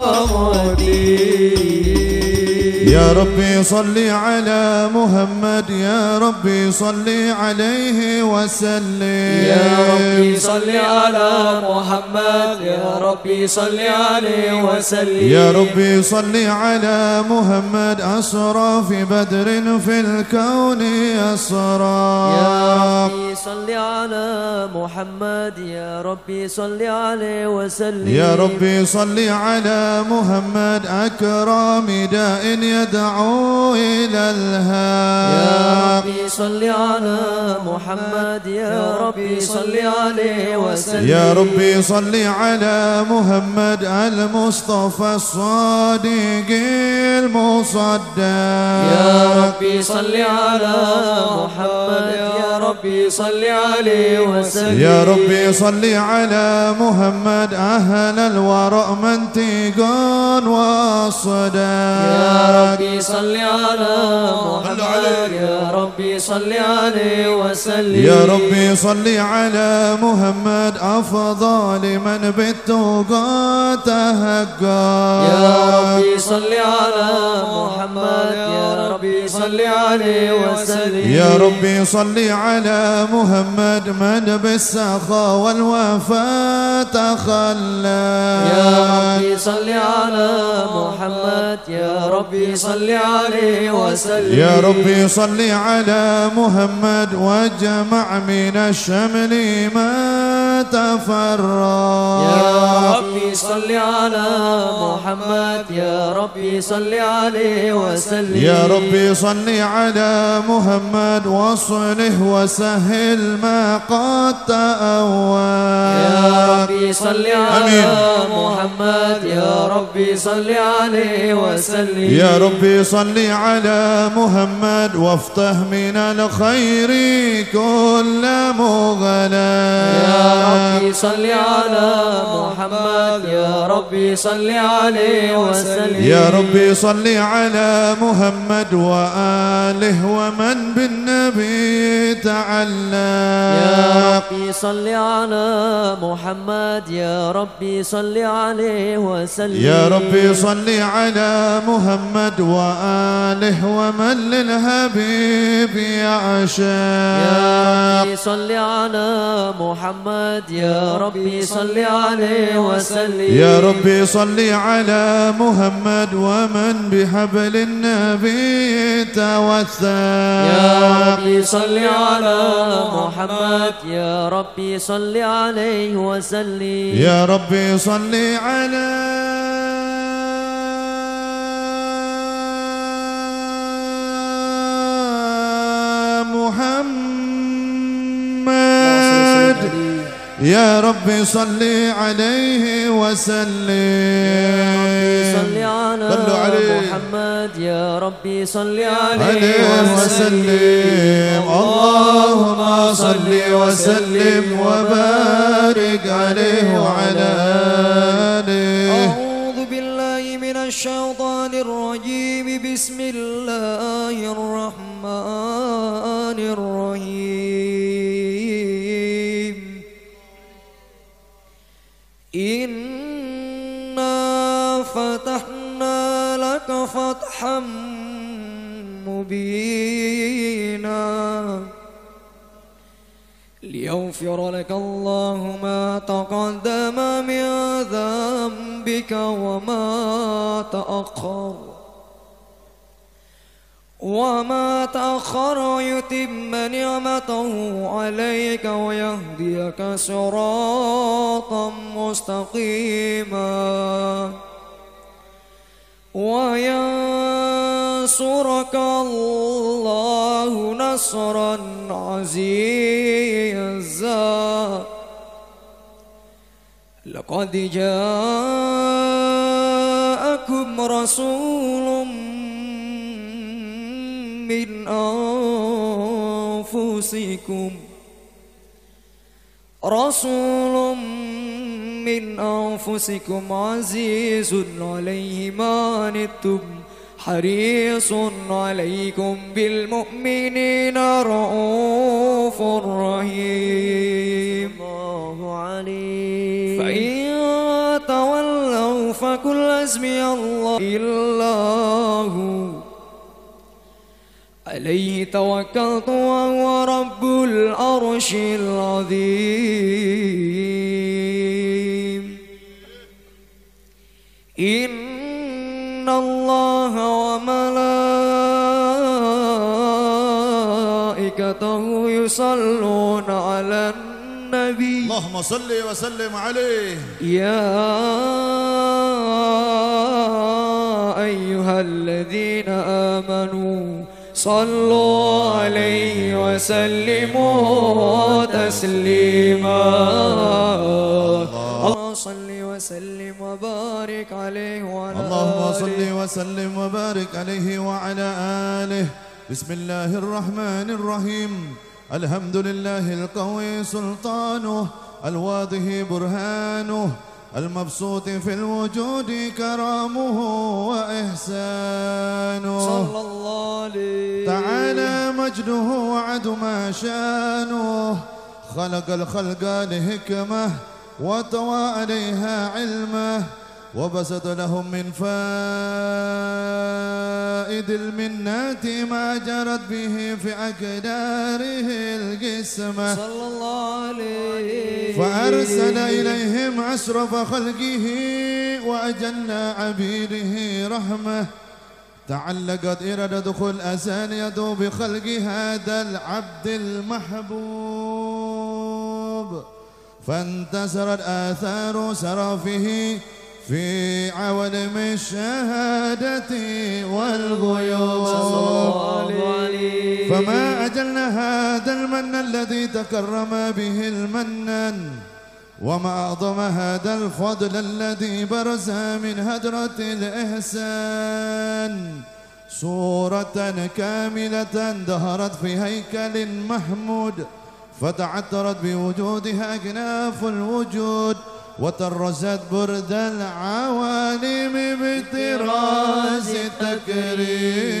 موتي يا ربي صل على محمد يا ربي صل عليه وسلم. يا ربي صل على محمد يا ربي صل عليه وسلم. يا ربي صل على محمد أسرى في بدر في الكون أسرى. يا ربي صل على محمد يا ربي صل عليه وسلم. يا ربي صل على محمد أكرم داء يدعو إلى يا الهاب ربي صل على محمد يا ربي صل عليه وسلم. يا ربي صل على محمد المصطفى الصادق المصدق. يا ربي صل على محمد يا ربي صل عليه وسلم. يا ربي صل على محمد أهل الورع منتقا والصدق يا ربي صل على محمد. يا ربي صل عليه وسلم. يا ربي صل على محمد. أفضل من بالتقى تهقى يا ربي صل على محمد. يا ربي صل عليه وسلم. يا ربي صل على محمد. من بالسخاء والوفاء تخلى يا ربي صل على محمد. يا ربي صل عليه وسلم. يا ربي صل على محمد وجمع من الشمل ما تفرى يا ربي صل على محمد. يا ربي صل عليه وسلم. يا ربي صل على محمد وصله وسهل ما قد تأوى يا ربي صل على. محمد. يا ربي صل عليه وسلم. يا ربي صل على محمد وافتح من الخير كل مغلى يا ربي صل على محمد يا ربي صل عليه وسلم. يا ربي صل على محمد وآله ومن بالنبي تعلى يا ربي صل على محمد يا ربي صل عليه وسلم. يا ربي صل على محمد وآله ومن للحبيب يعشى. يا ربي صل على محمد يا ربي صل عليه وسلم. يا ربي صل على محمد ومن بحبل النبي توثى يا ربي صل على محمد. يا ربي صل عليه وسلم. يا ربي صل على يا ربي صل عليه وسلم. صل على عليه. محمد يا ربي صل عليه عليه وسلم. اللهم صل وسلم. وبارك عليه وعلى آله. أعوذ بالله من الشيطان الرجيم. بسم الله الرحمن الرحيم. فتحا مبينا. ليغفر لك الله ما تقدم من ذنبك وما تأخر. وما تأخر يتم نعمته عليك ويهديك صراطا مستقيما. وينصرك الله نصرا عزيزا. لقد جاءكم رسول من أنفسكم رسول من أنفسكم عزيز عليه ما عنتم حريص عليكم بالمؤمنين رؤوف رحيم. الله عليه فإن تولوا فكل اسمي الله. إلا هو عليه توكلت وهو رب العرش العظيم. إن الله وملائكته يصلون على النبي اللهم صل وسلم عليه. يا أيها الذين آمنوا صلوا عليه وسلموا تسليما. وسلم وبارك عليه وعلى اللهم صل وسلم وبارك عليه وعلى آله. بسم الله الرحمن الرحيم. الحمد لله القوي سلطانه الواضح برهانه المبسوط في الوجود كرامه وإحسانه. صلى الله عليه. تعالى مجده وعد ما شانه. خلق الخلق لحكمة وطوى عليها علمه وبسط لهم من فائد المنات ما جرت به في أقداره القسمة صلى الله عليه فأرسل إليهم أشرف خلقه وأجل عبيده رحمة. تعلقت إرادة دخول أسانيد بخلق هذا العبد المحبوب. فانتشرت آثار سرفه في عوالم الشهادة والغيوب. فما أجل هذا المن الذي تكرم به المنان وما أعظم هذا الفضل الذي برز من هدرة الإحسان. صورة كاملة دهرت في هيكل محمود فتعطرت بوجودها أكناف الوجود وطرزت برد العوالم بطراز التكريم.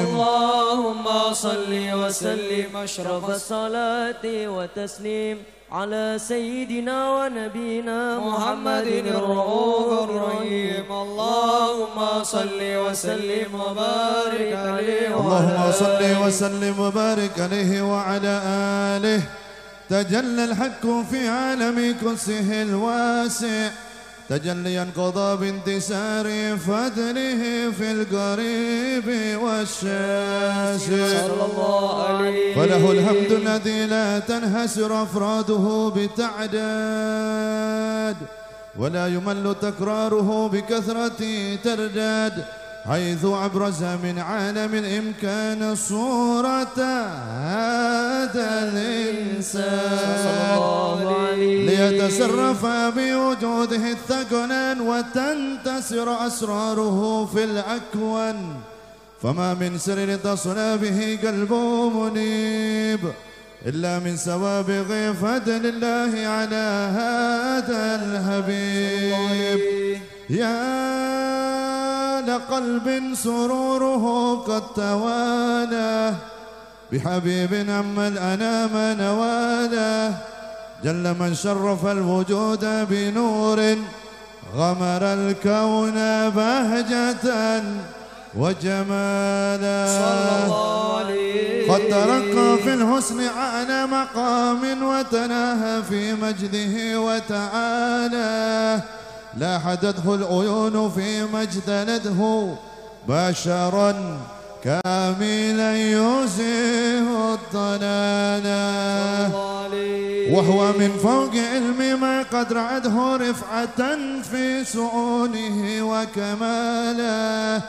اللهم صل وسلم أشرف الصلاة وتسليم على سيدنا ونبينا محمد الرؤوف الرحيم. اللهم صل وسلم وبارك عليه اللهم صل. وسلم وبارك عليه وعلى آله. تجلى الحق في عالم كرسه الواسع. تجليا قضى بانتصار فضله في القريب والشاسع صلى الله عليه فله الحمد الذي لا تنحسر أفراده بتعداد ولا يمل تكراره بكثرة ترداد. حيث أبرز من عالم الإمكان صورة هذا الإنسان. ليتصرف بوجوده الثقلان وتنتسر أسراره في الأكوان. فما من سر تصنع به قلبه منيب إلا من سوابغ فضل الله على هذا الحبيب. يا لقلب سروره قد توالى بحبيب أما الأنام نواله جل من شرف الوجود بنور غمر الكون بهجة وجمالا. قد ترقى في الحسن أعلى مقام وتناهى في مجده وتعالى. لاحدته العيون في مجدلته بشرا كاملا يزيه الضلالا وهو من فوق علم ما قد رعده رفعة في سؤونه وكماله.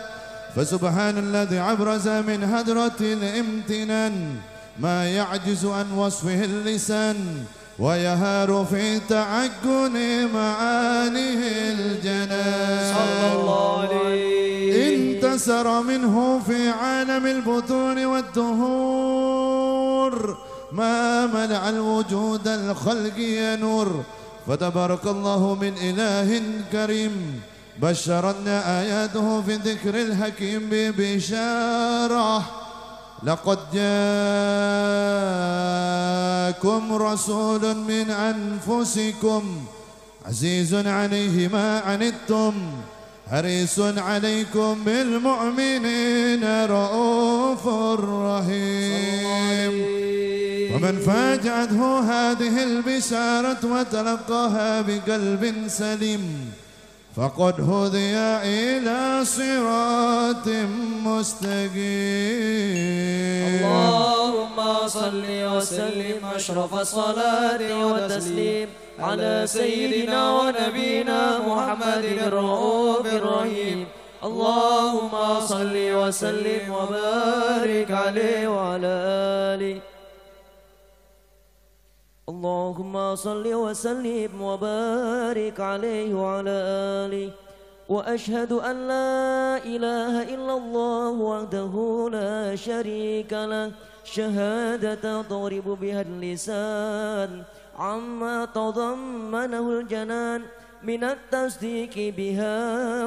فسبحان الذي عبرز من هدرة الامتنان ما يعجز عن وصفه اللسان. ويهار في تعجن معانيه الجنان. صلى الله عليه انتسر منه في عالم البطون والدهور ما منع الوجود الخلق ينور. فتبارك الله من إله كريم بشرنا آياته في ذكر الحكيم ببشارة. لقد جاءكم رسول من أنفسكم عزيز عليه ما عنتم حريص عليكم بالمؤمنين رؤوف رحيم. ومن فاجأته هذه البشارة وتلقاها بقلب سليم فقد هدي إلى صراط مستقيم. اللهم صل وسلم أشرف الصلاة والتسليم على سيدنا ونبينا محمد الرؤوف الرحيم. اللهم صل وسلم وبارك عليه وعلى آله. اللهم صل وسلم وبارك عليه وعلى آله. وأشهد أن لا إله إلا الله وحده لا شريك له. شهادة تضرب بها اللسان. عما تضمنه الجنان من التصديق بها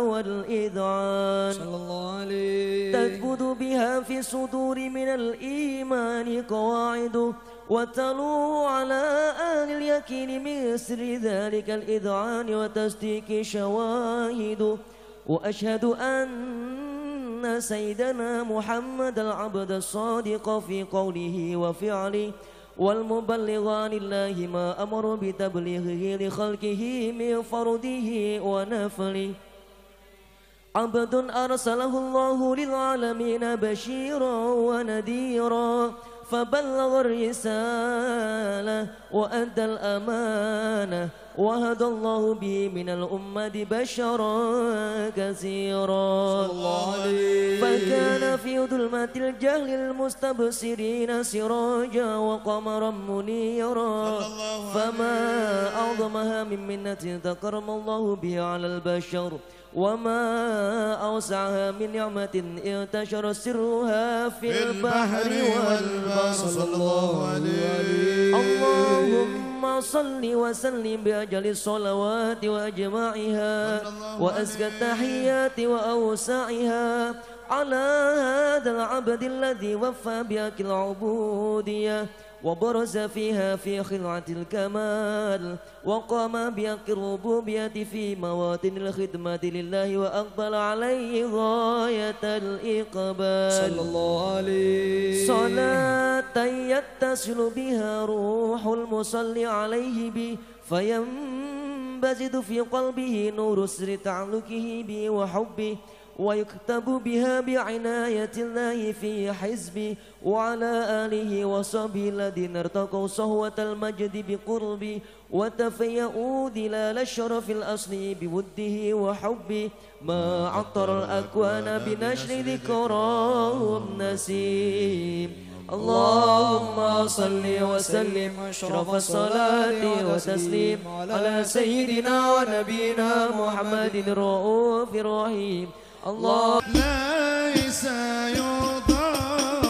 والإذعان. صلى الله عليه تثبت بها في الصدور من الإيمان قواعد وتلو على أهل اليقين من سر ذلك الإذعان وتصديق شواهد. وأشهد أن سيدنا محمد العبد الصادق في قوله وفعله والمبلغ عن الله ما أمر بتبليغه لخلقه من فرده ونفله. عبد أرسله الله للعالمين بشيرا ونذيرا. فبلغ الرسالة وأدى الأمانة وهدى الله به من الأمة بشرا كثيرا. فكان في ظلمة الجهل المستبصرين سراجا وقمرا منيرا. فما أعظمها من منة تكرم الله بها على البشر. وما أوسعها من نعمة انتشر سرها في البحر والبحر. صلى الله عليه. اللهم صل وسلم بأجل الصلوات وأجمعها وأزكى التحيات وأوسعها على هذا العبد الذي وفى بك العبودية وبرز فيها في خلعة الكمال وقام بحق الربوبية في مواطن الخدمة لله وأقبل عليه غاية الإقبال. صلى الله عليه. صلاة يتصل بها روح المصلي عليه به فينبزد في قلبه نور سر تعلقه به وحبه ويكتب بها بعناية الله في حزبه وعلى آله وصحبه الذين ارتقوا صهوة المجد بقربه وتفيأوا ظلال الشرف الأصلي بوده وحبه. ما عطر الأكوان بنشر ذكراه النسيم. اللهم صل وسلم أشرف الصلاة وتسليم على سيدنا ونبينا محمد الرؤوف الرحيم. الله. ليس يضام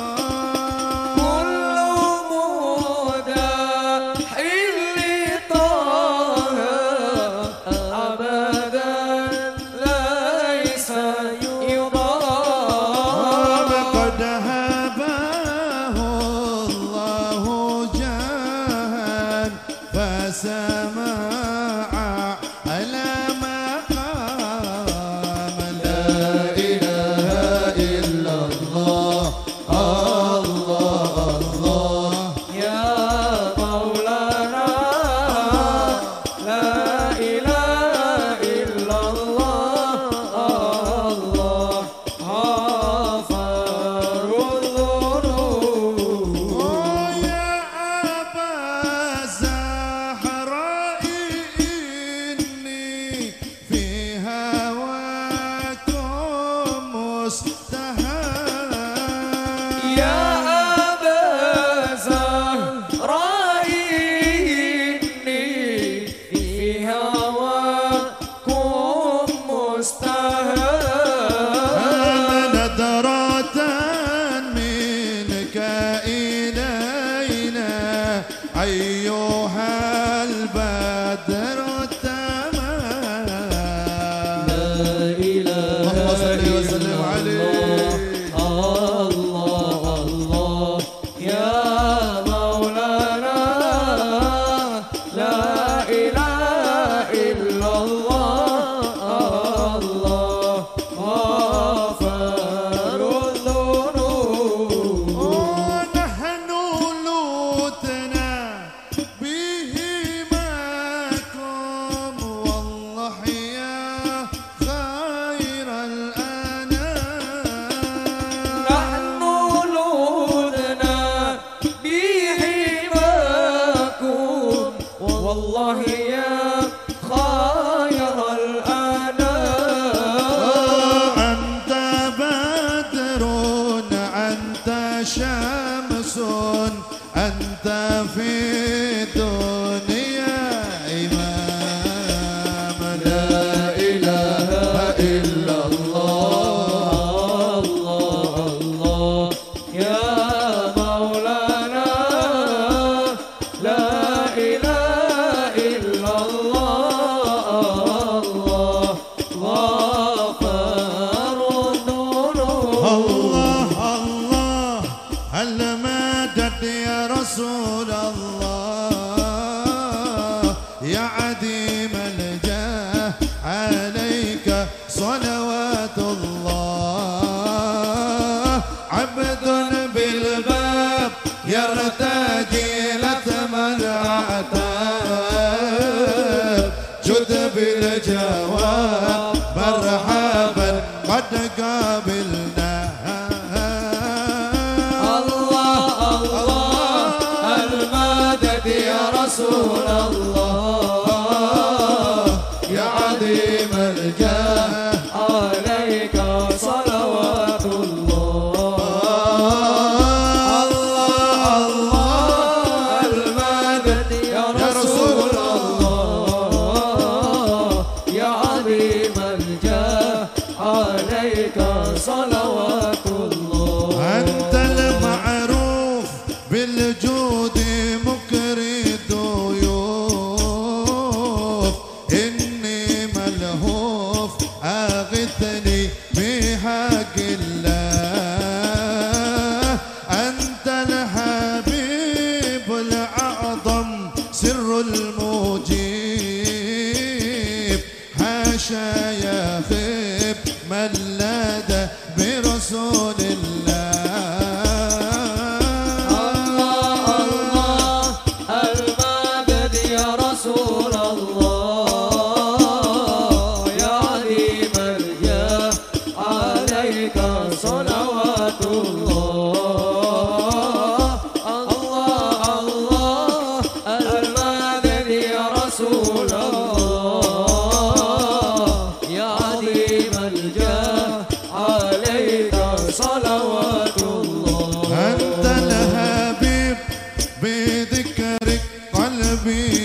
بذكرك قلبي.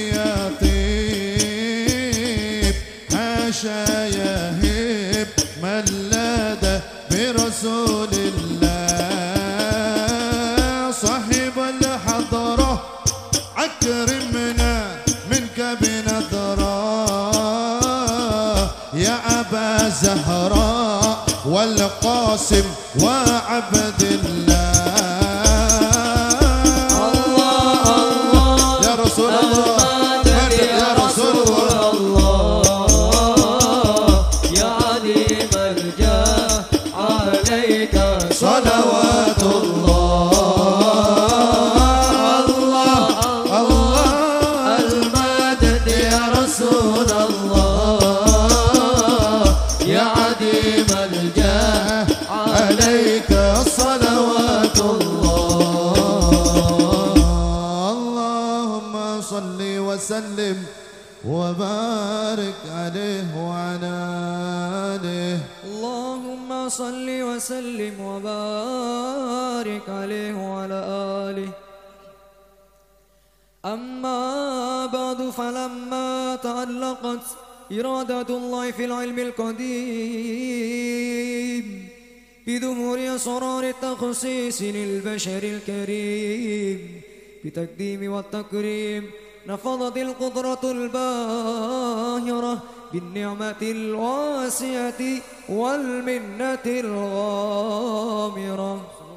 للبشر الكريم. بتقديم والتكريم نفضت القدرة الباهرة بالنعمة الواسعة والمنة الغامرة.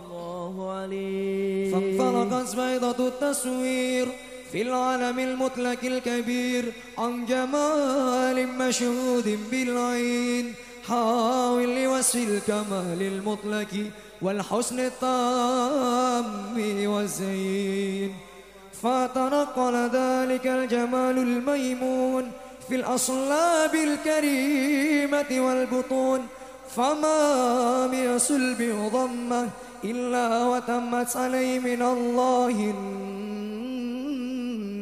الله عليه. فانطلقت بيضة التصوير في العالم المطلق الكبير عن جمال مشهود بالعين. حاول لوصف الكمال المطلق والحسن التام والزين. فتنقل ذلك الجمال الميمون في الأصلاب الكريمة والبطون. فما من صلب ضمه إلا وتمت عليه من الله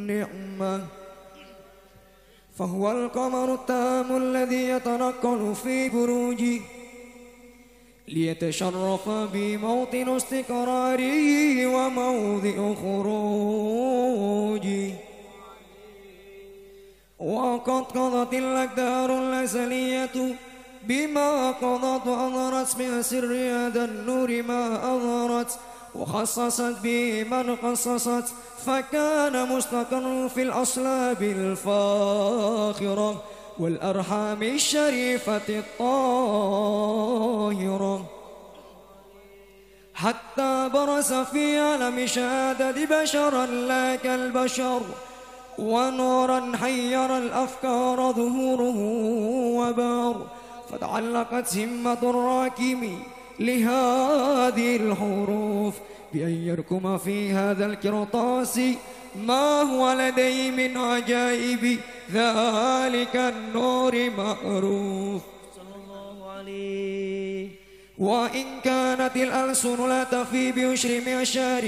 النعمة. فهو القمر التام الذي يتنقل في بروجه ليتشرف بموطن استقراره وموضع خروجه. وقد قضت الأقدار الأزلية بما قضت وأظهرت من سر هذا النور ما أظهرت. وخصصت به من خصصت فكان مستقر في الأصلاب الفاخرة. والأرحام الشريفة الطاهرة. حتى برز في عالم شهادة بشرا لا كالبشر ونورا حير الأفكار ظهوره وبار. فتعلقت همة الراكم لهذه الحروف بأن يركم في هذا الكرطاس ما هو لدي من عجائب ذلك النور معروف. صلى الله عليه وإن كانت الألسن لا تفي بيشر معشار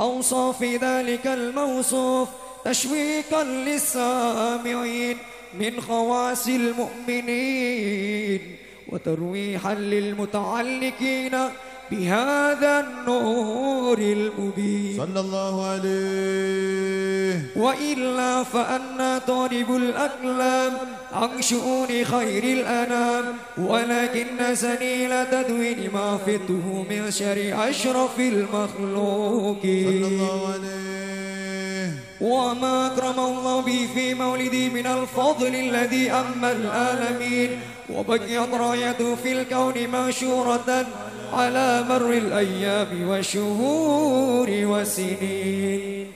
أوصاف ذلك الموصوف تشويقا للسامعين من خواص المؤمنين وترويحا للمتعلقين بهذا النور المبين. صلى الله عليه. وإلا فأنا طالب الأقلام عن شؤون خير الأنام. ولكن سنيل تدوين ما فته من شر أشرف صلى المخلوقين الله عليه. وما أكرم الله به في مولدي من الفضل الذي أما العالمين. وبقيت رايته في الكون منشورة على مر الأيام والشهور والسنين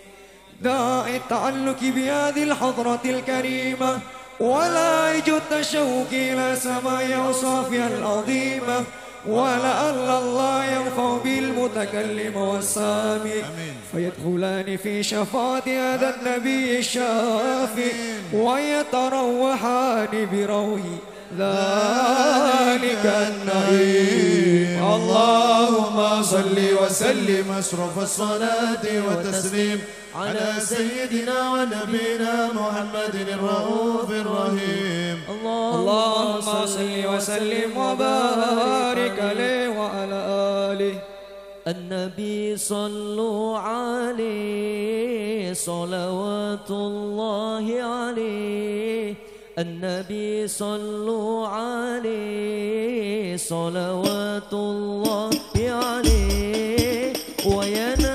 داعي التعلق بهذه الحضرة الكريمة ولا يجد التشوق إلى سماء أوصافها العظيمة. ولعل الله ينفع بالمتكلم والسامع فيدخلان في شفاعة هذا النبي الشافي. ويتروحان بروح ذلك النعيم. اللهم صل وسلم أشرف الصلاة والتسليم. على سيدنا ونبينا محمد الرؤوف الرحيم. اللهم صل وسلم وبارك عليه وعلى آله. النبي صلوا عليه صلوات الله عليه. النبي صلوا عليه صلوات الله عليه. وينال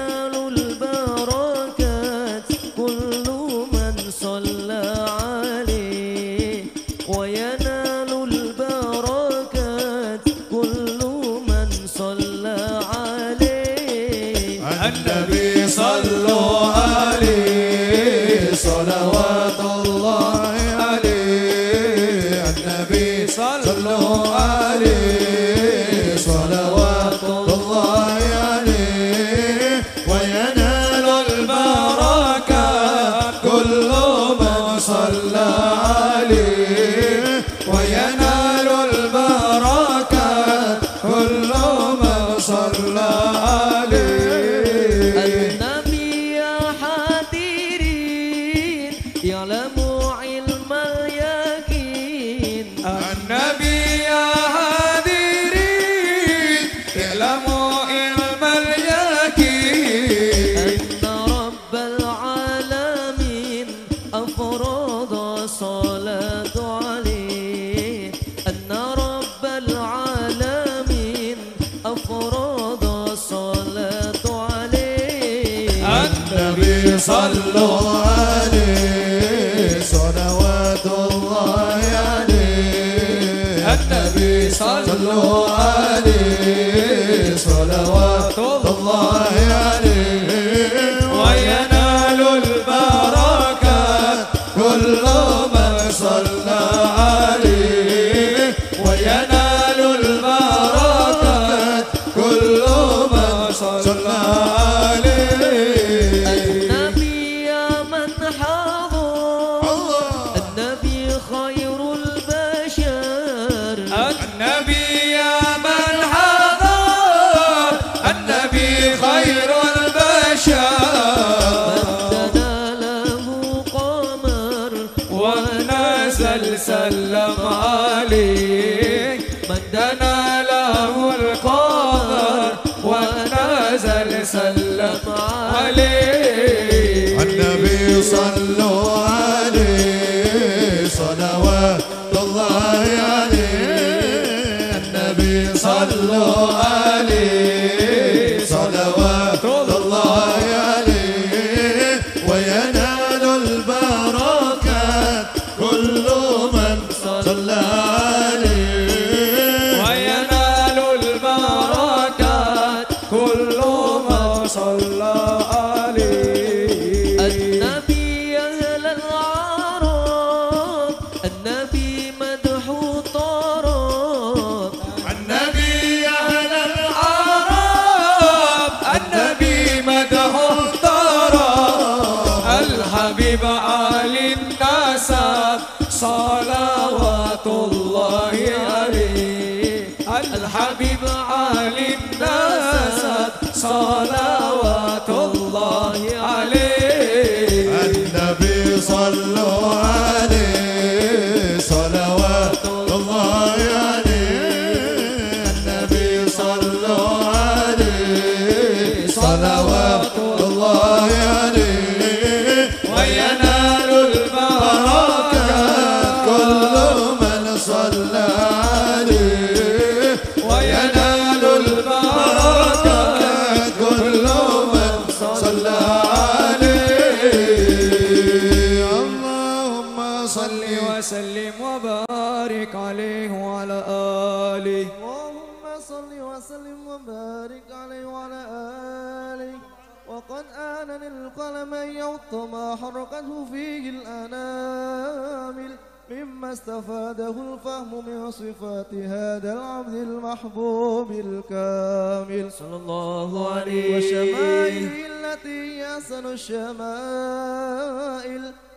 البركات صل وسلم وبارك عليه وعلى آله. اللهم صل وسلم وبارك عليه وعلى آله. وقد آن للقلم أن يعط ما حركته فيه الأنامل. مما استفاده الفهم من صفات هذا العبد المحبوب الكامل. صلى الله عليه وشمائله التي هي الشمائل.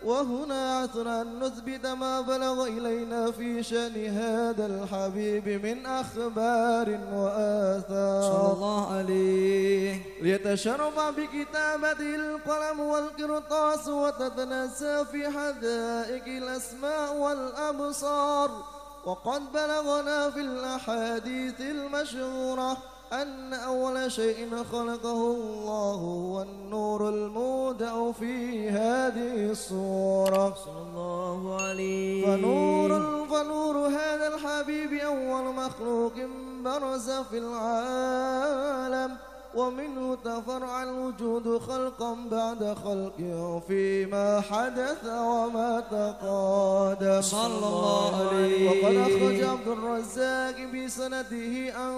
وهنا عثنا أن نثبت ما بلغ إلينا في شأن هذا الحبيب من أخبار صلى وآثار الله عليه. ليتشرف بكتابته القلم والقرطاس وتتنسى في حدائق الأسماء والأبصار. وقد بلغنا في الأحاديث المشهورة أن أول شيء خلقه الله هو النور المودع في هذه الصورة. صلى الله عليه. فنور فنور هذا الحبيب أول مخلوق برز في العالم. ومنه تفرع الوجود خلقا بعد خلق فيما حدث وما تقادم. صلى الله عليه وقد أخرج عبد الرزاق بسنده عن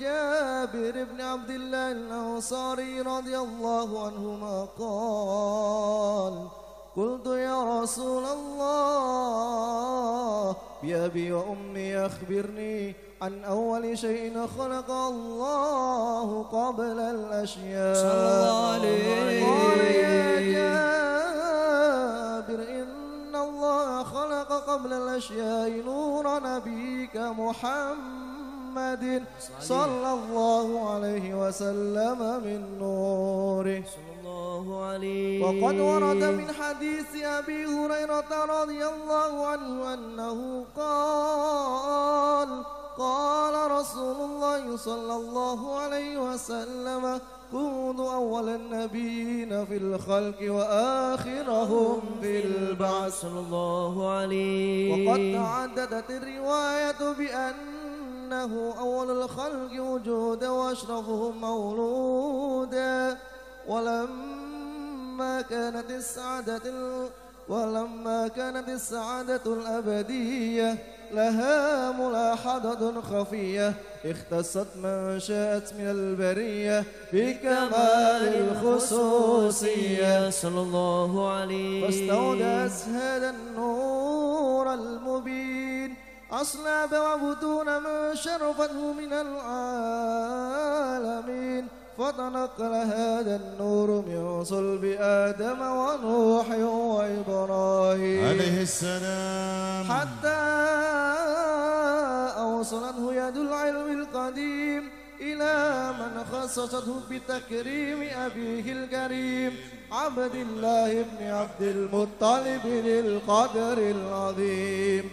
جابر بن عبد الله الأنصاري رضي الله عنهما قال قلت يا رسول الله بأبي وأمي أخبرني عن أول شيء خلق الله قبل الأشياء صلى الله عليه. قال يا جابر إن الله خلق قبل الأشياء نور نبيك محمد صلى الله عليه وسلم من نوره الله عليه. وقد ورد من حديث أبي هريرة رضي الله عنه أنه قال قال رسول الله صلى الله عليه وسلم كونوا أول النبيين في الخلق وآخرهم في البعث. صلى الله عليه. وقد تعددت الرواية بأنه أول الخلق وجودا وأشرفهم مولودا. ولما كانت السعادة ال- ولما كانت السعادة الأبدية لها ملاحظة خفية. اختصت من شاءت من البرية بكمال الخصوصية. صلى الله عليه فاستودعت هذا النور المبين. أصلاب وبطون من شرفته من العالمين. فتنقل هذا النور من صلب آدم ونوح وإبراهيم. عليه السلام. حتى أوصلته يد العلم القديم إلى من خصصته بتكريم أبيه الكريم عبد الله بن عبد المطلب للقدر العظيم.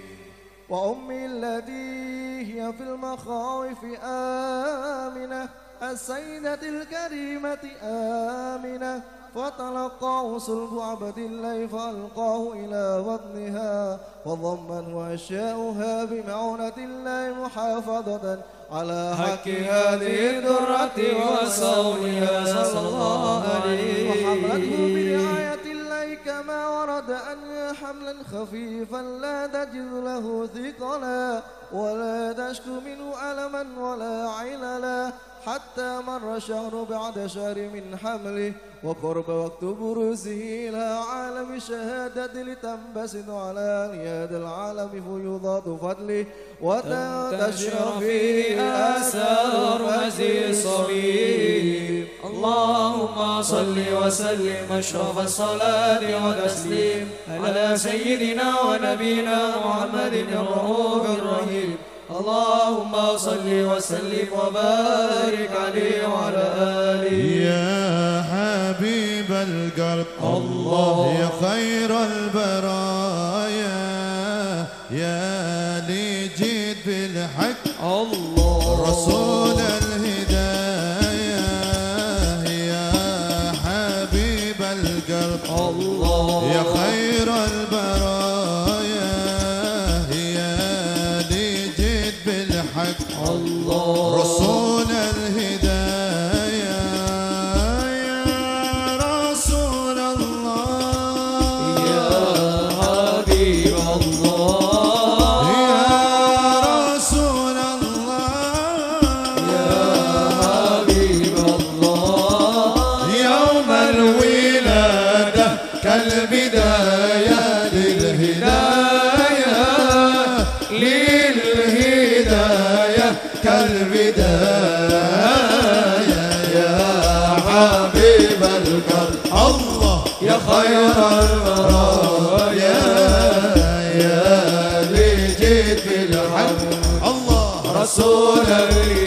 وأمي التي هي في المخاوف آمنة السيدة الكريمة آمنة فتلقاه صلب عبد الله فألقاه إلى بطنها وضمنه أشياؤها بمعونة الله محافظة على حق هذه الدرة وصونها صلى الله عليه وحملته برعاية الله كما ورد أن حملا خفيفا لا تجد له ثقلا ولا تشكو منه ألما ولا عللا. حتى مر شهر بعد شهر من حمله وقرب وقت بروزه إلى عالم الشهادة لتنبسط على أنياد العالم فيوضات فضله. وتنتشر فيه آثار مزيد الصبي اللهم صل وسلم أشرف الصلاة والتسليم على سيدنا ونبينا محمد الرؤوف الرحيم. اللهم صل وسلم وبارك عليه وعلى آله. يا حبيب القلب الله. يا خير البرايا يا لي جيت بالحق. الله. رسول الهداية بالحق الله رسول الهداية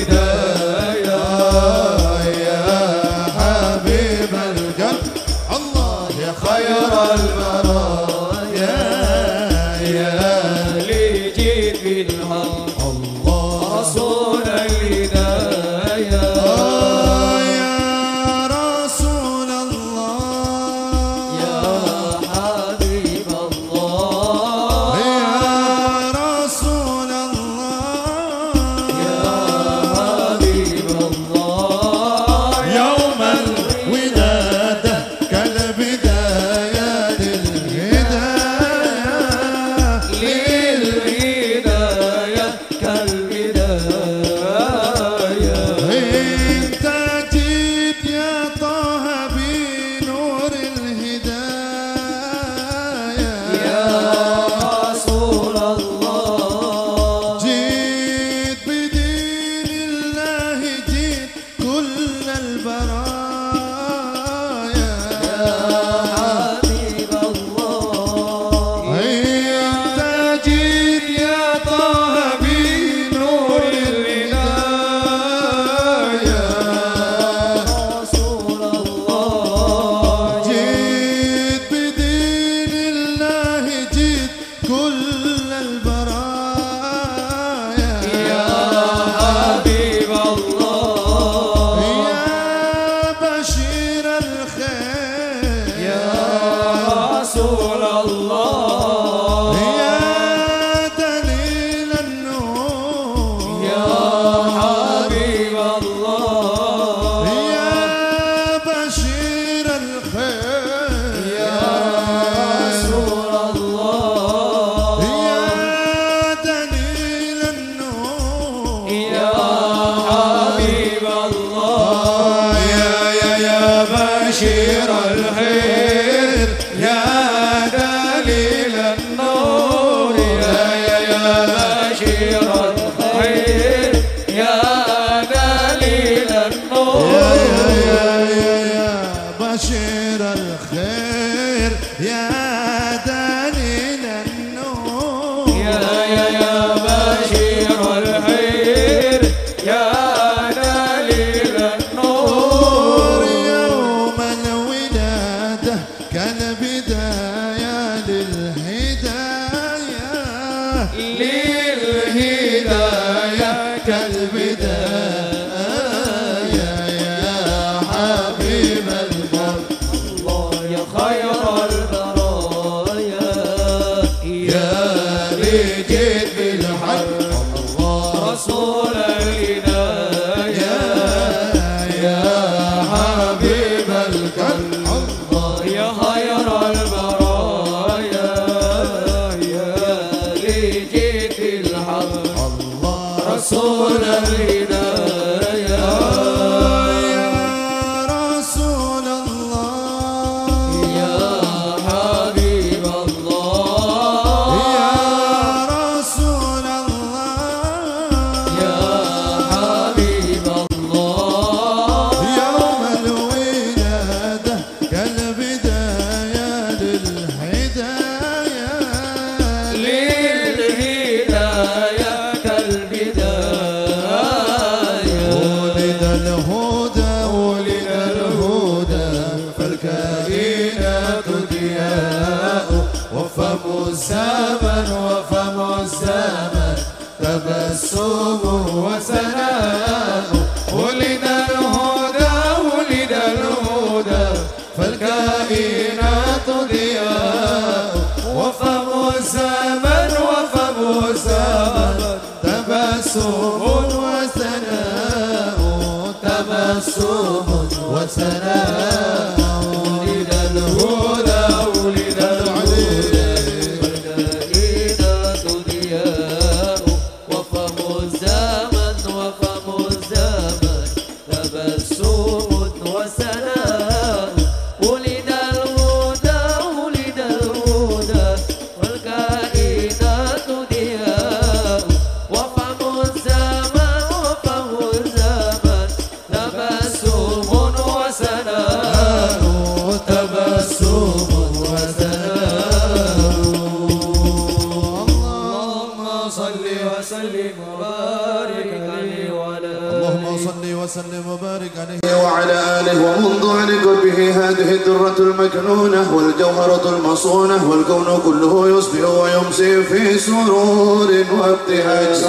والكون كله يصبح ويمسي في سرور وابتهاج.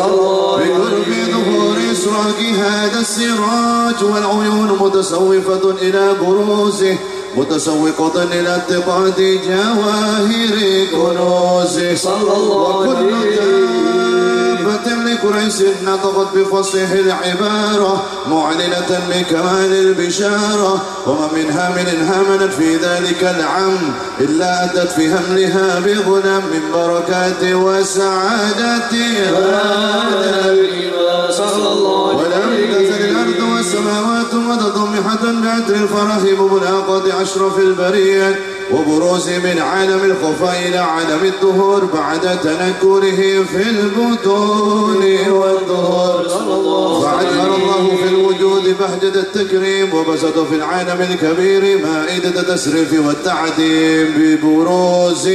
بقرب ظهور إسراق هذا السراج والعيون متسوفة إلى بروزه متسوقة إلى اتقاد جواهر كنوزه. وكل عليه لقريش نطقت بفصيح العبارة معلنة لكمال البشارة. وما من هامل هامنت في ذلك العام إلا أتت في هملها بغنى من بركات وسعادتها صلى الله ولم تزل الأرض والسماوات متضمحة بعطر الفرح بملاقة أشرف البرية وبروز من عالم الخفاء إلى عالم الدهور بعد تنكره في البطون والظهور فعجل الله في الوجود بهجة التكريم وبسط في العالم الكبير مائدة التسريف والتعديم ببروز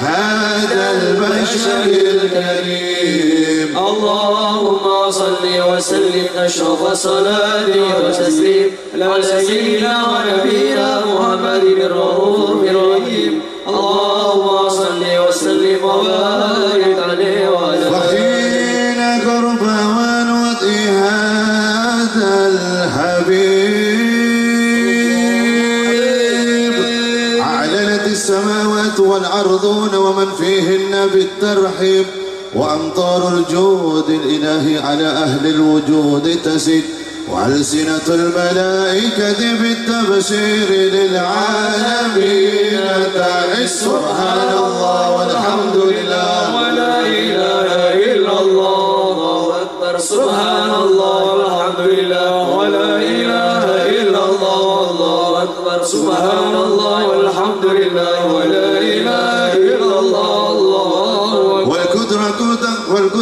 هذا البشر الكريم. اللهم صل وسلم أشرف صلاة وتسليم على سيدنا ونبينا محمد الرؤوف الرحيم. اللهم صل وسلم وبارك والأرضون ومن فيهن بالترحيب وأمطار الجود الإلهي على أهل الوجود تسد وألسنة الملائكة بالتبشير للعالمين تعس سبحان الله والحمد لله. ولا إله إلا الله أكبر. سبحان الله والحمد لله. ولا إله إلا الله الله أكبر. سبحان الله والحمد لله. ولا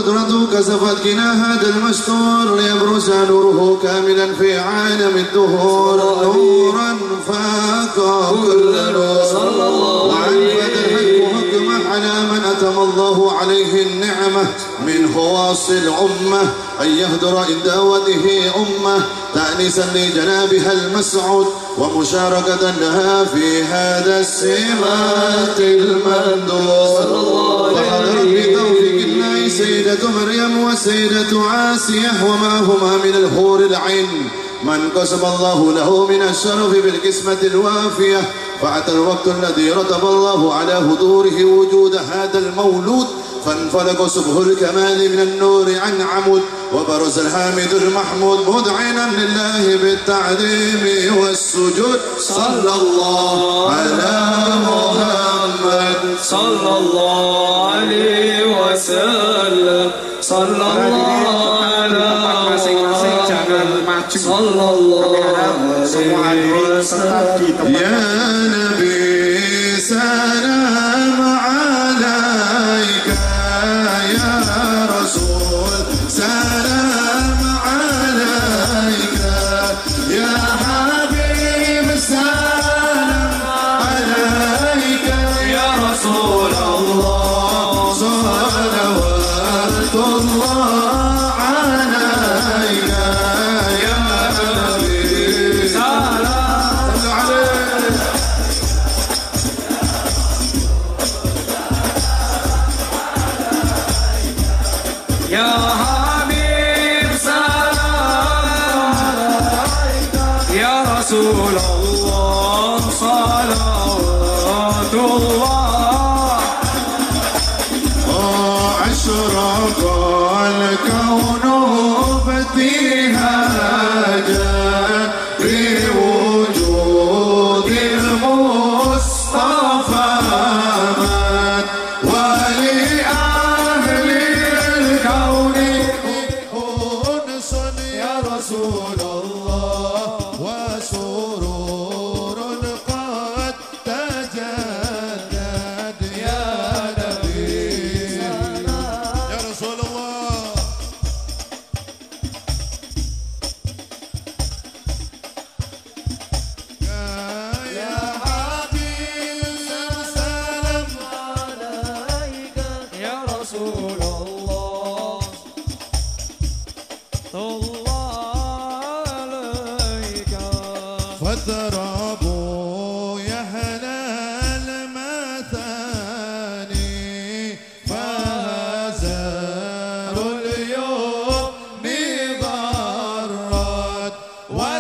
والقدرة كسفت كنا هذا المستور ليبرز نوره كاملا في عالم الدهور. نورا فاق كل نور. وعنفذ الحق حكمه على من أتم الله عليه النعمة. من خواص الأمة. أن يهدر إن داوته أمة. تأنيسا لجنابها المسعود. ومشاركة لها في هذا السمات المندور. الله سيدة مريم وسيدة عاسية وما هما من الحور العين. من قسم الله له من الشرف بالقسمة الوافية فأتى الوقت الذي رتب الله على حضوره وجود هذا المولود. فانفلق صبح الكمال من النور عن عمود وبرز الحامد المحمود مذعنا لله بالتعظيم والسجود. صلى الله على محمد. صلى الله عليه وسلم صلى الله على maju صلى الله عليه وسلم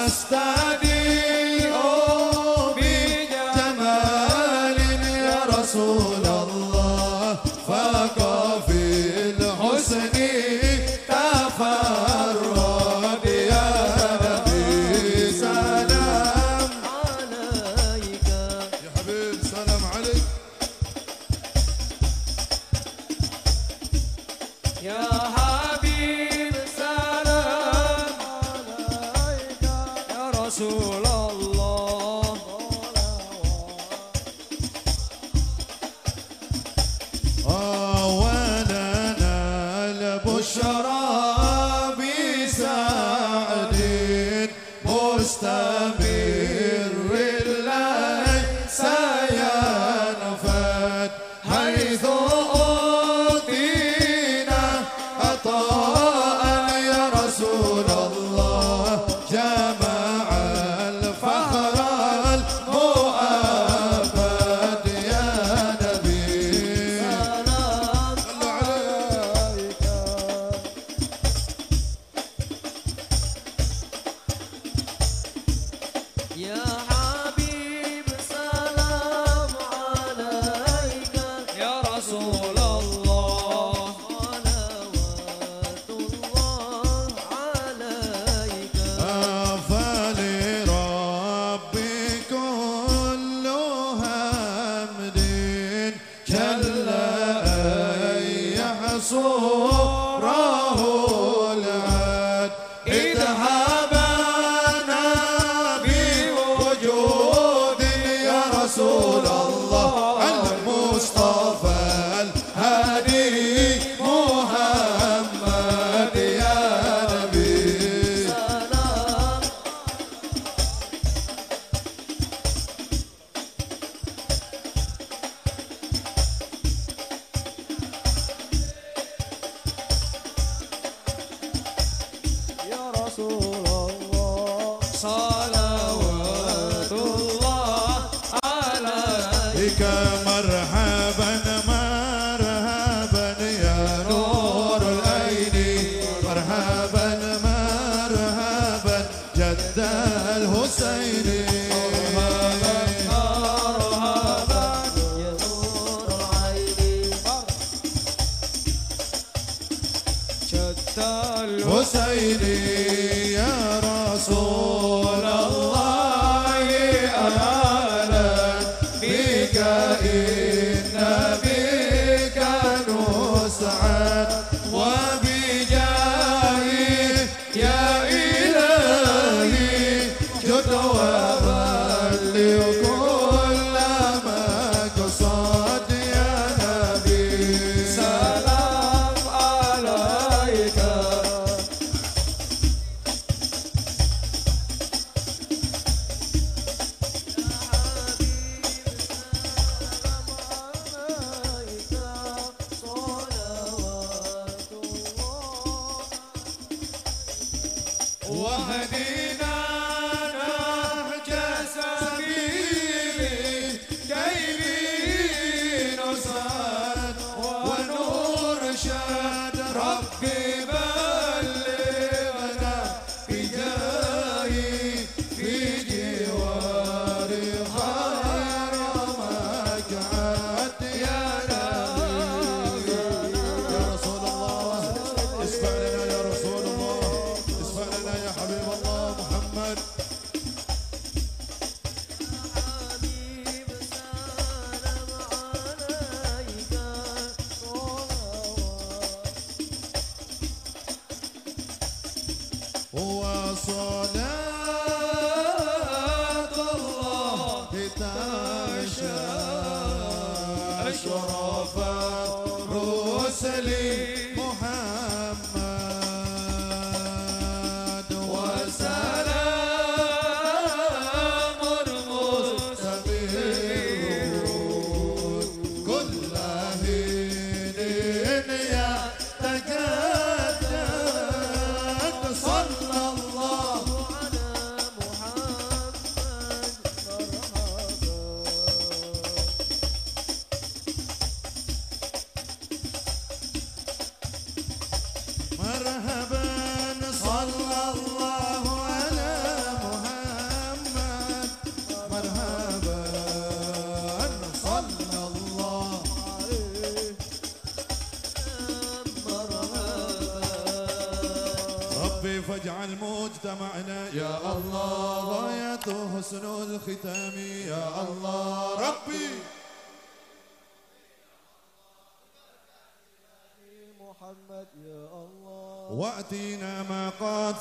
afastar.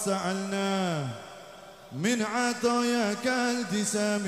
سألناه من عطاياك الجسام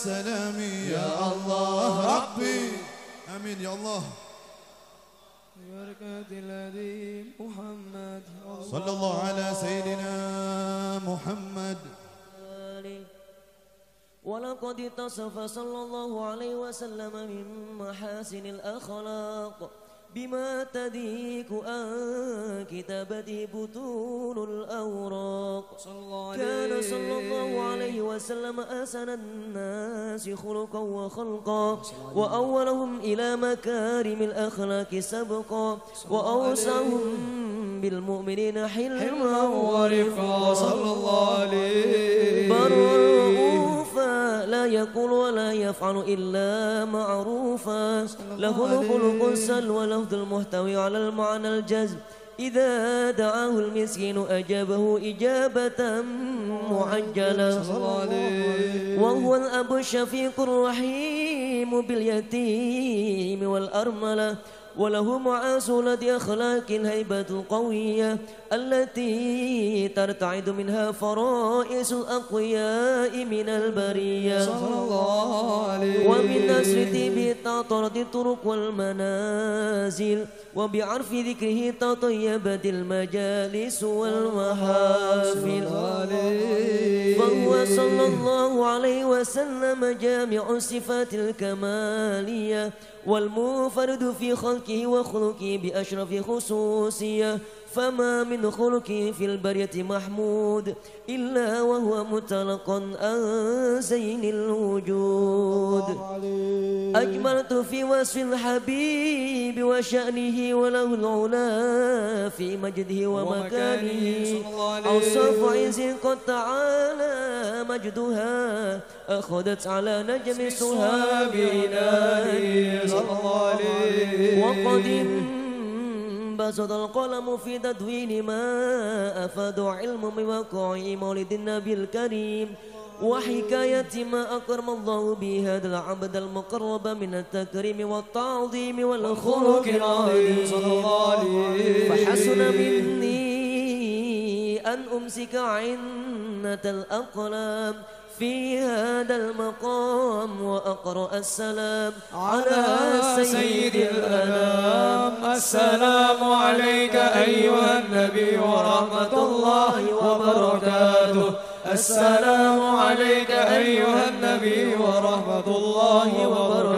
وسلام يا الله ربي. آمين يا الله. بركة الذي محمد. صلى الله على سيدنا محمد. ولقد اتصف صلى الله عليه وسلم من محاسن الأخلاق. بما تديك عن كتابته بطون الأوراق. كان صلى الله عليه وسلم أحسن الناس خلقا وخلقا وأولهم إلى مكارم الأخلاق سبقا وأوسعهم بالمؤمنين حلما ورفقا صلى الله عليه بر رؤوفا لا يقول ولا يفعل إلا معروفا. له الخلق السل ولفظ المحتوي على المعنى الجزم. إذا دعاه المسكين أجابه إجابة معجلة. وهو الأب الشفيق الرحيم باليتيم والأرملة. وله معاسلة أخلاق الهيبة القوية التي ترتعد منها فرائس الأقوياء من البرية. صلى الله عليه ومن نسر طيب تطرد الطرق والمنازل وبعرف ذكره تطيبت المجالس والمحافل. فهو صلى الله عليه وسلم جامع الصفات الكمالية والمنفرد في خلقه وخلقه بأشرف خصوصية. فما من خلق في البرية محمود إلا وهو متلقا عن زين الوجود. أجملت في وصف الحبيب وشأنه وله العلا في مجده ومكانه. أوصاف عز قد تعالى مجدها أخذت على نجم السهاب إلهي صلى الله عليه. وقد انبسط القلم في تدوين ما أفاد علم بوقع مولد النبي الكريم. وحكاية ما أكرم الله به هذا العبد المقرب من التكريم والتعظيم والخلق خلق العظيم. فحسن مني أن أمسك عنة الأقلام. في هذا المقام وأقرأ السلام على سيد الأنام. السلام عليك أيها النبي ورحمة الله وبركاته. السلام عليك أيها النبي ورحمة الله وبركاته.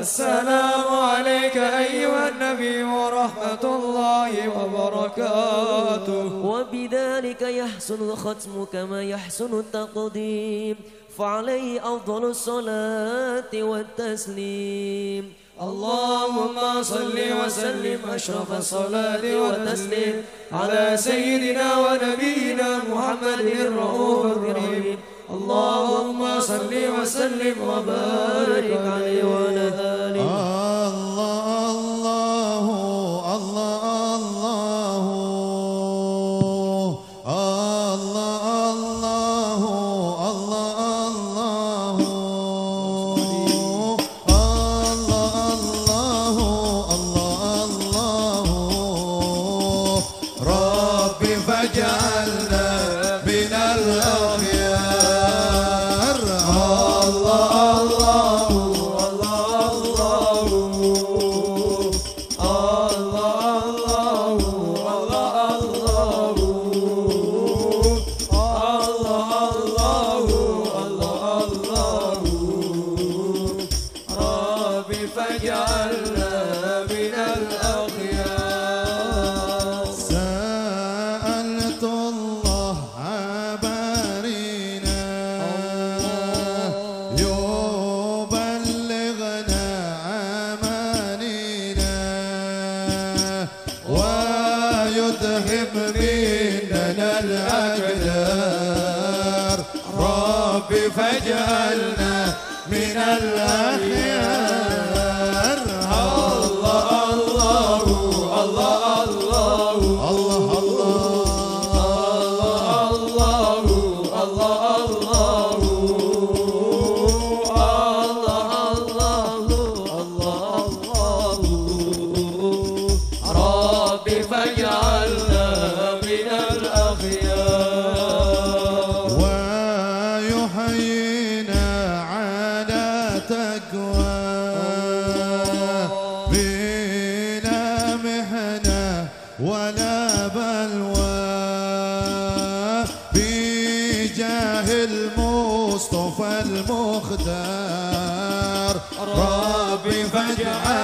السلام عليك أيها النبي ورحمة الله وبركاته. وبذلك يحسن الختم كما يحسن التقديم. فعليه أفضل الصلاة والتسليم. اللهم صل وسلم أشرف الصلاة والتسليم على سيدنا ونبينا محمد الرؤوف الرحيم. اللهم صل وسلم وبارك عليه وعلى آله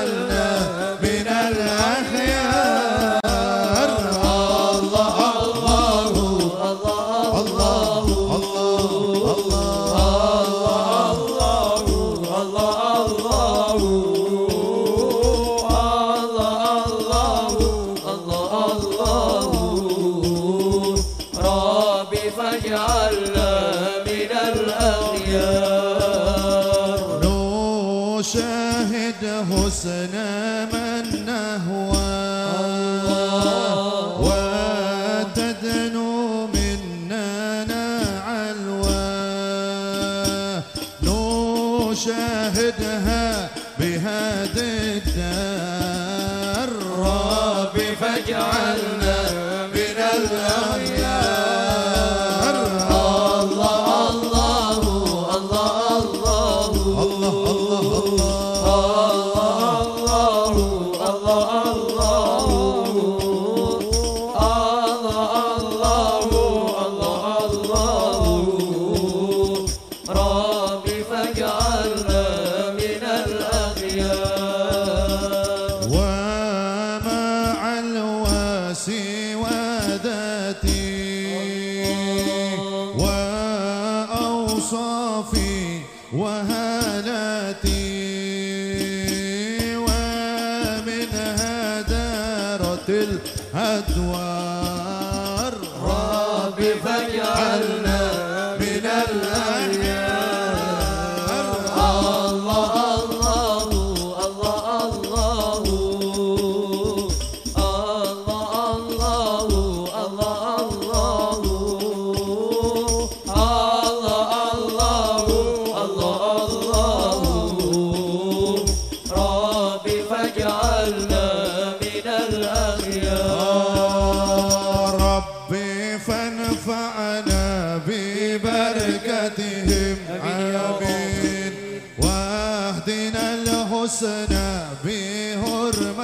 love.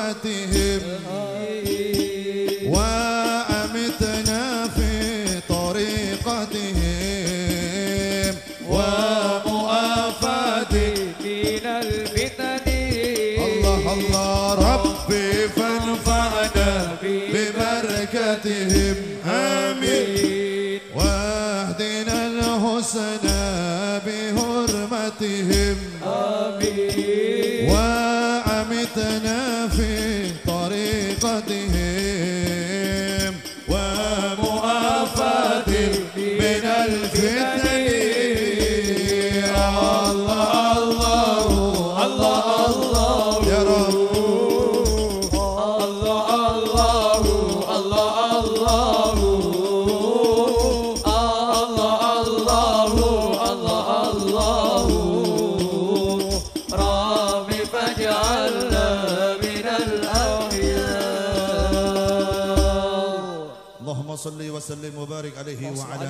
دعوتهم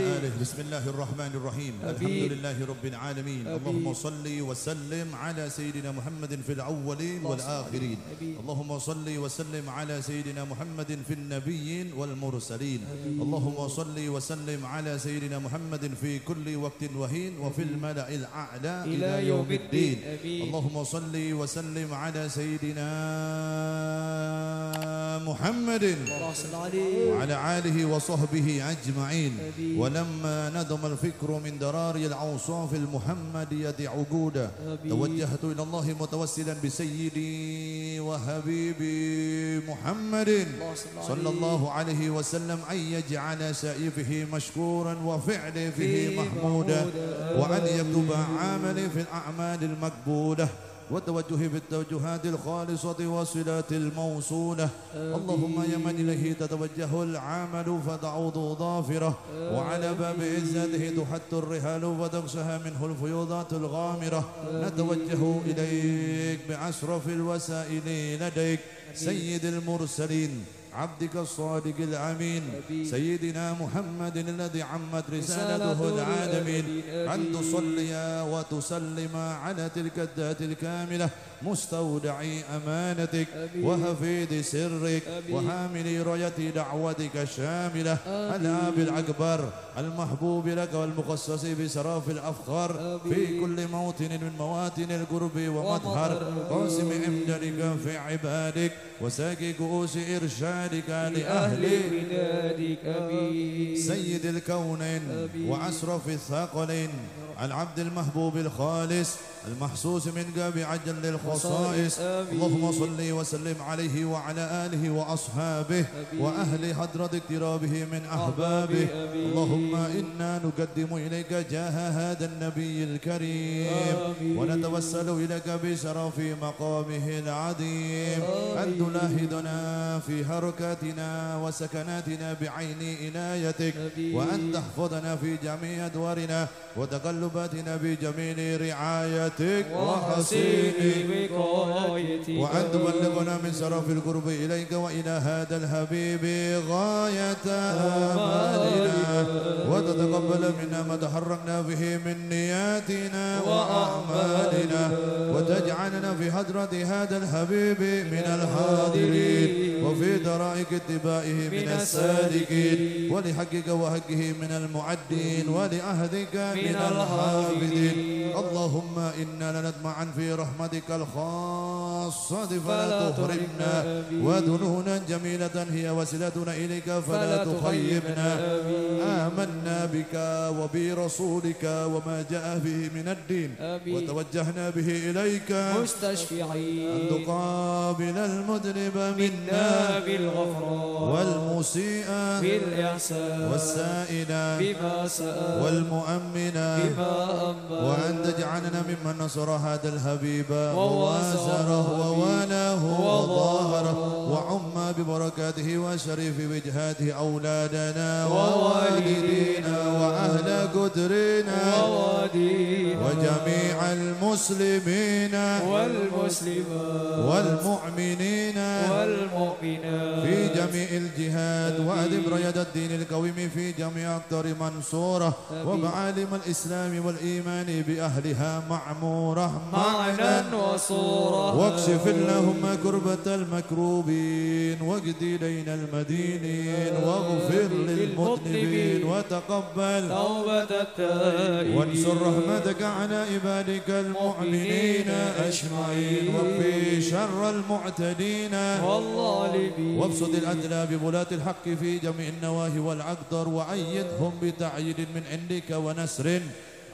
آله. بسم الله الرحمن الرحيم. الحمد لله رب العالمين. اللهم صل وسلم على سيدنا محمد في الأولين والآخرين. اللهم صل وسلم على سيدنا محمد في النبيين والمرسلين. اللهم صل وسلم على سيدنا محمد في كل وقت وهين وفي الملأ الأعلى إلى يوم الدين. اللهم صل وسلم على سيدنا محمد. وعلى آله وصحبه أجمعين. ولما ندم الفكر من دراري الأوصاف المحمدية عقودا توجهت إلى الله متوسلا بسيدي وحبيبي محمد صلى الله عليه وسلم أن يجعل سائفه مشكورا وفعله فيه محمودا وأن يكتب عاملي في الأعمال المقبولة. والتوجه بالتوجهات الخالصة والصلات الموصولة. اللهم يا من إليه تتوجه العمل فتعود ظافرة وعلى باب عزته تحت الرحال وتغشها منه الفيوضات الغامرة. نتوجه إليك بأشرف الوسائل لديك. سيد المرسلين. عبدك الصادق الأمين سيدنا محمد الذي عمت رسالته العالمين. أن تصلي وتسلم على تلك الذات الكاملة مستودع أمانتك وحفيد سرك وحامل راية دعوتك الشاملة. الآب الأكبر المحبوب لك والمخصص بسراف الأفخار. في كل موطن من مواطن القرب ومظهر قاسم إمدادك في عبادك وساقي كؤوس إرشادك لأهل بلادك. سيد الكونين وأشرف الثقلين. العبد المحبوب الخالص المحسوس من قاب عجل للخصائص اللهم صل وسلم عليه وعلى آله وأصحابه وأهل حضرة اقترابه من أحبابه. اللهم إنا نقدم إليك جاه هذا النبي الكريم. ونتوسل إليك بشرف مقامه العظيم. أن تلاحظنا في حركاتنا وسكناتنا بعين عنايتك وأن تحفظنا في جميع أدوارنا. وتقلباتنا بجميل رعايتك وحسين بقايتك وأن تبلغنا من شرف القرب إليك وإلى هذا الحبيب غاية آمالنا. وتتقبل منا ما تحركنا به من نياتنا وأعمالنا. وتجعلنا في حضرة هذا الحبيب من الحاضرين. وفي درائك اتباعه من السالكين. ولحقك وحقه من المعدين. ولعهدك من الحافظين اللهم إنا لنطمع في رحمتك الخاصة فلا تحرمنا ودنونا جميلة هي وسيلتنا إليك فلا تخيبنا. آمنا بك وبرسولك وما جاء به من الدين. وتوجهنا به إليك. أن مستشفعين تقابل المذنب منا. بالغفران. والمسيء بالإحسان. والسائل بما سأل. والمؤمن بما وأن تجعلنا ممن نصر هذا الحبيب. ووازره ووالاه وظاهره وعم ببركاته وشريف وجهاته أولادنا ووالدينا. وأهل قدرنا. وجميع المسلمين. والمسلمات. والمؤمنين. والمؤمنات. في جميع الجهاد وأدم ريد الدين القويم في جميع أقطار منصورة ومعالم الإسلام والإيمان بأهلها معمورة. معنى وصورة. واكشف اللهم كربة المكروبين واجد إلينا المدينين واغفر للمذنبين وتقبل. توبة التائبين. وانصر رحمتك على عبادك المؤمنين أجمعين. وفي شر المعتدين. والظالمين. وابسط الأدلى بولاة الحق في جميع النواهي والأقدار وأيدهم بتعييد من عندك ونسر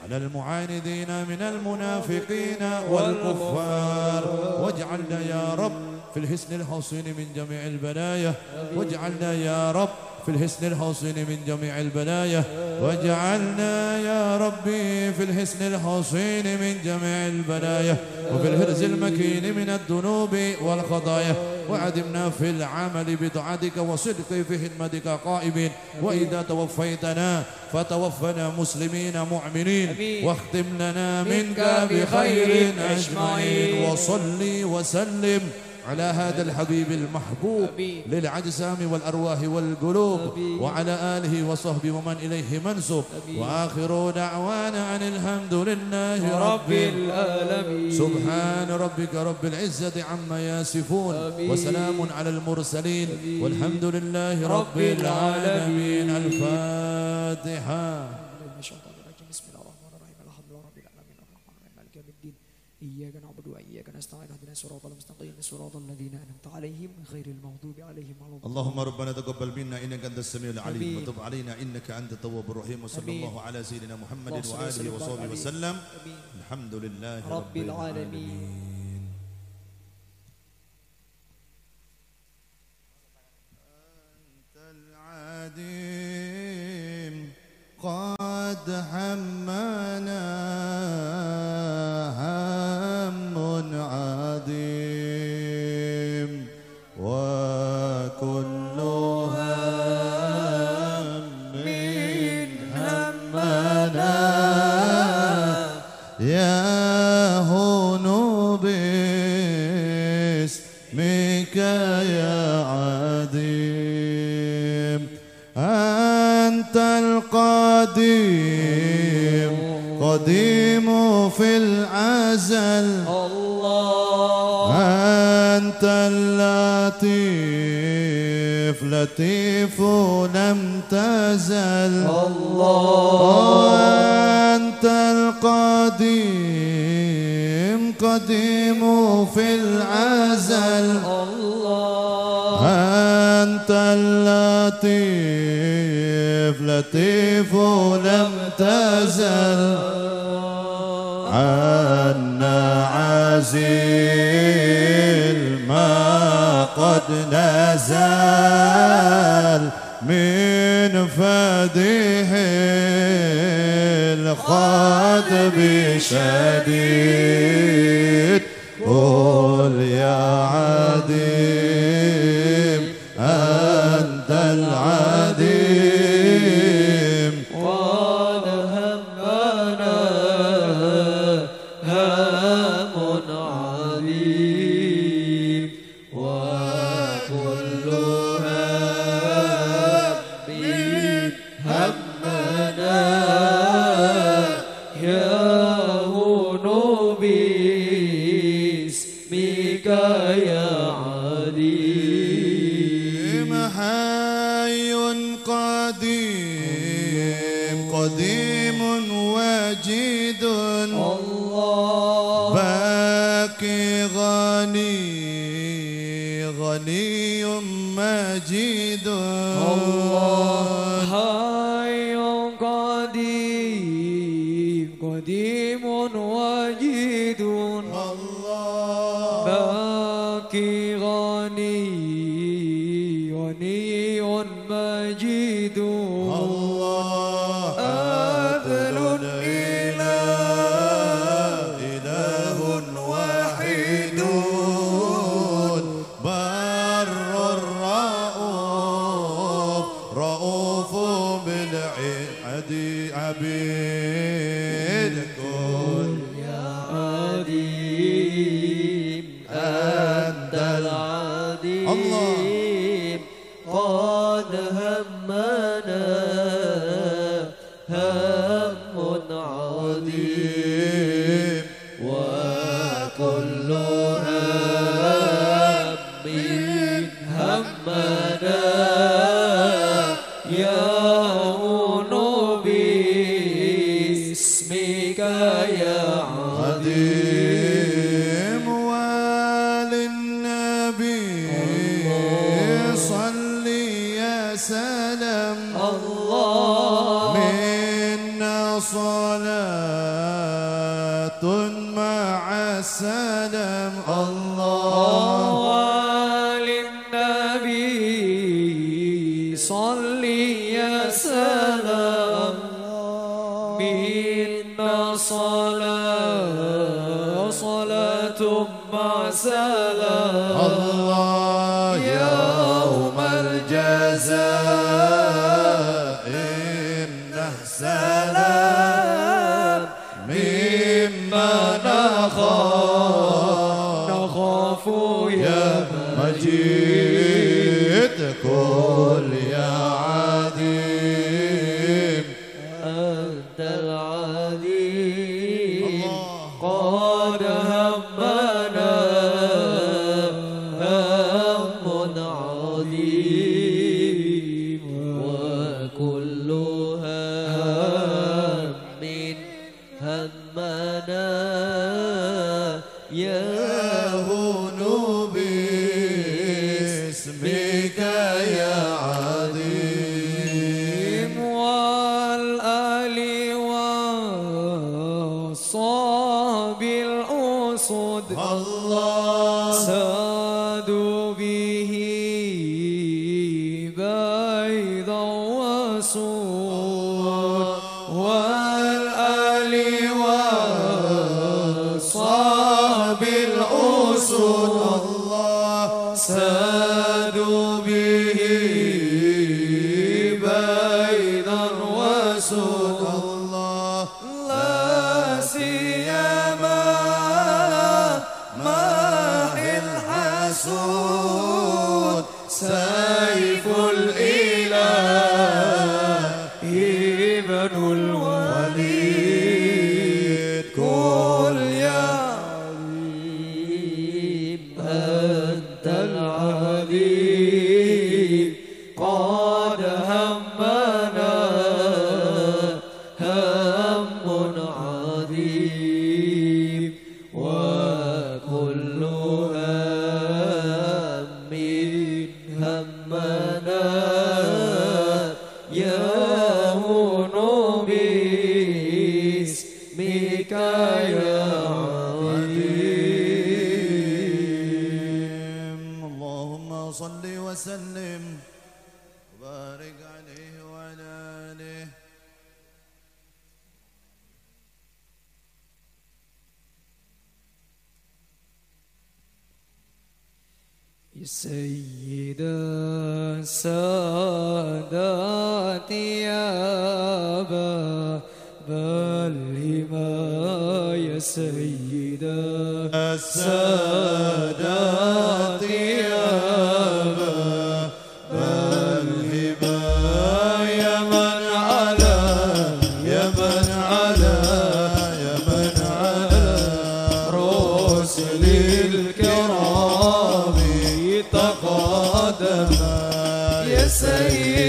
على المعاندين من المنافقين والكفار. واجعلنا يا رب في الحسن الحصين من جميع البلايا. واجعلنا يا رب في الحسن الحصين من جميع البلايا. واجعلنا يا ربي في الحسن الحصين من جميع البلايا. وفي الهرز المكين من الذنوب والخطايا. وعدمنا في العمل بطاعتك وصدق في خدمتك قائمين. وإذا توفيتنا فتوفنا مسلمين مؤمنين. واختم لنا منك بخير أجمعين. وصلي وسلم على هذا الحبيب المحبوب للعجسام والأرواح والقلوب وعلى آله وصحبه ومن إليه منسوب. وآخر دعوانا أن الحمد لله رب رب العالمين. سبحان ربك رب العزة عما يصفون. وسلام على المرسلين. والحمد لله رب العالمين. الفاتحة. نستعين اهدنا صراط المستقيم صراط الذين أنعمت عليهم غير المغضوب عليهم ولا الضالين. اللهم ربنا تقبل منا إنك أنت السميع العليم وتب علينا إنك أنت التواب الرحيم وصلى الله على سيدنا محمد وآله وصحبه وسلم. الحمد لله رب العالمين. قد حمنا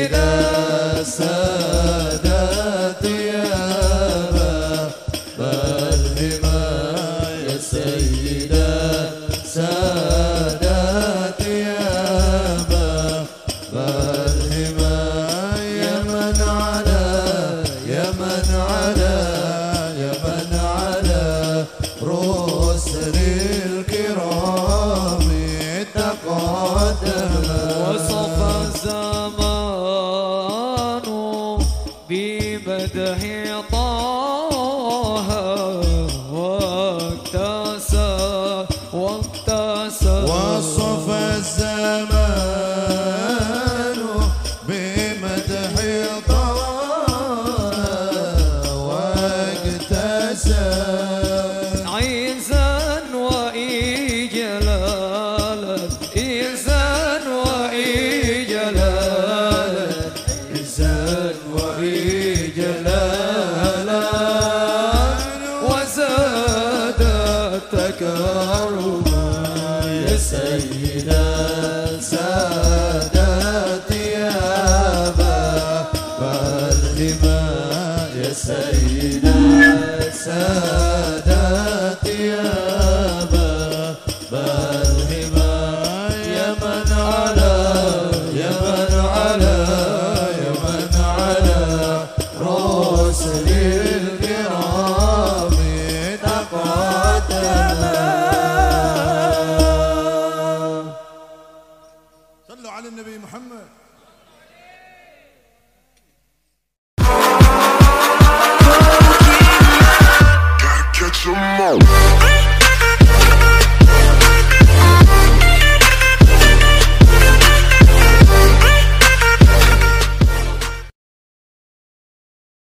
سيد السادات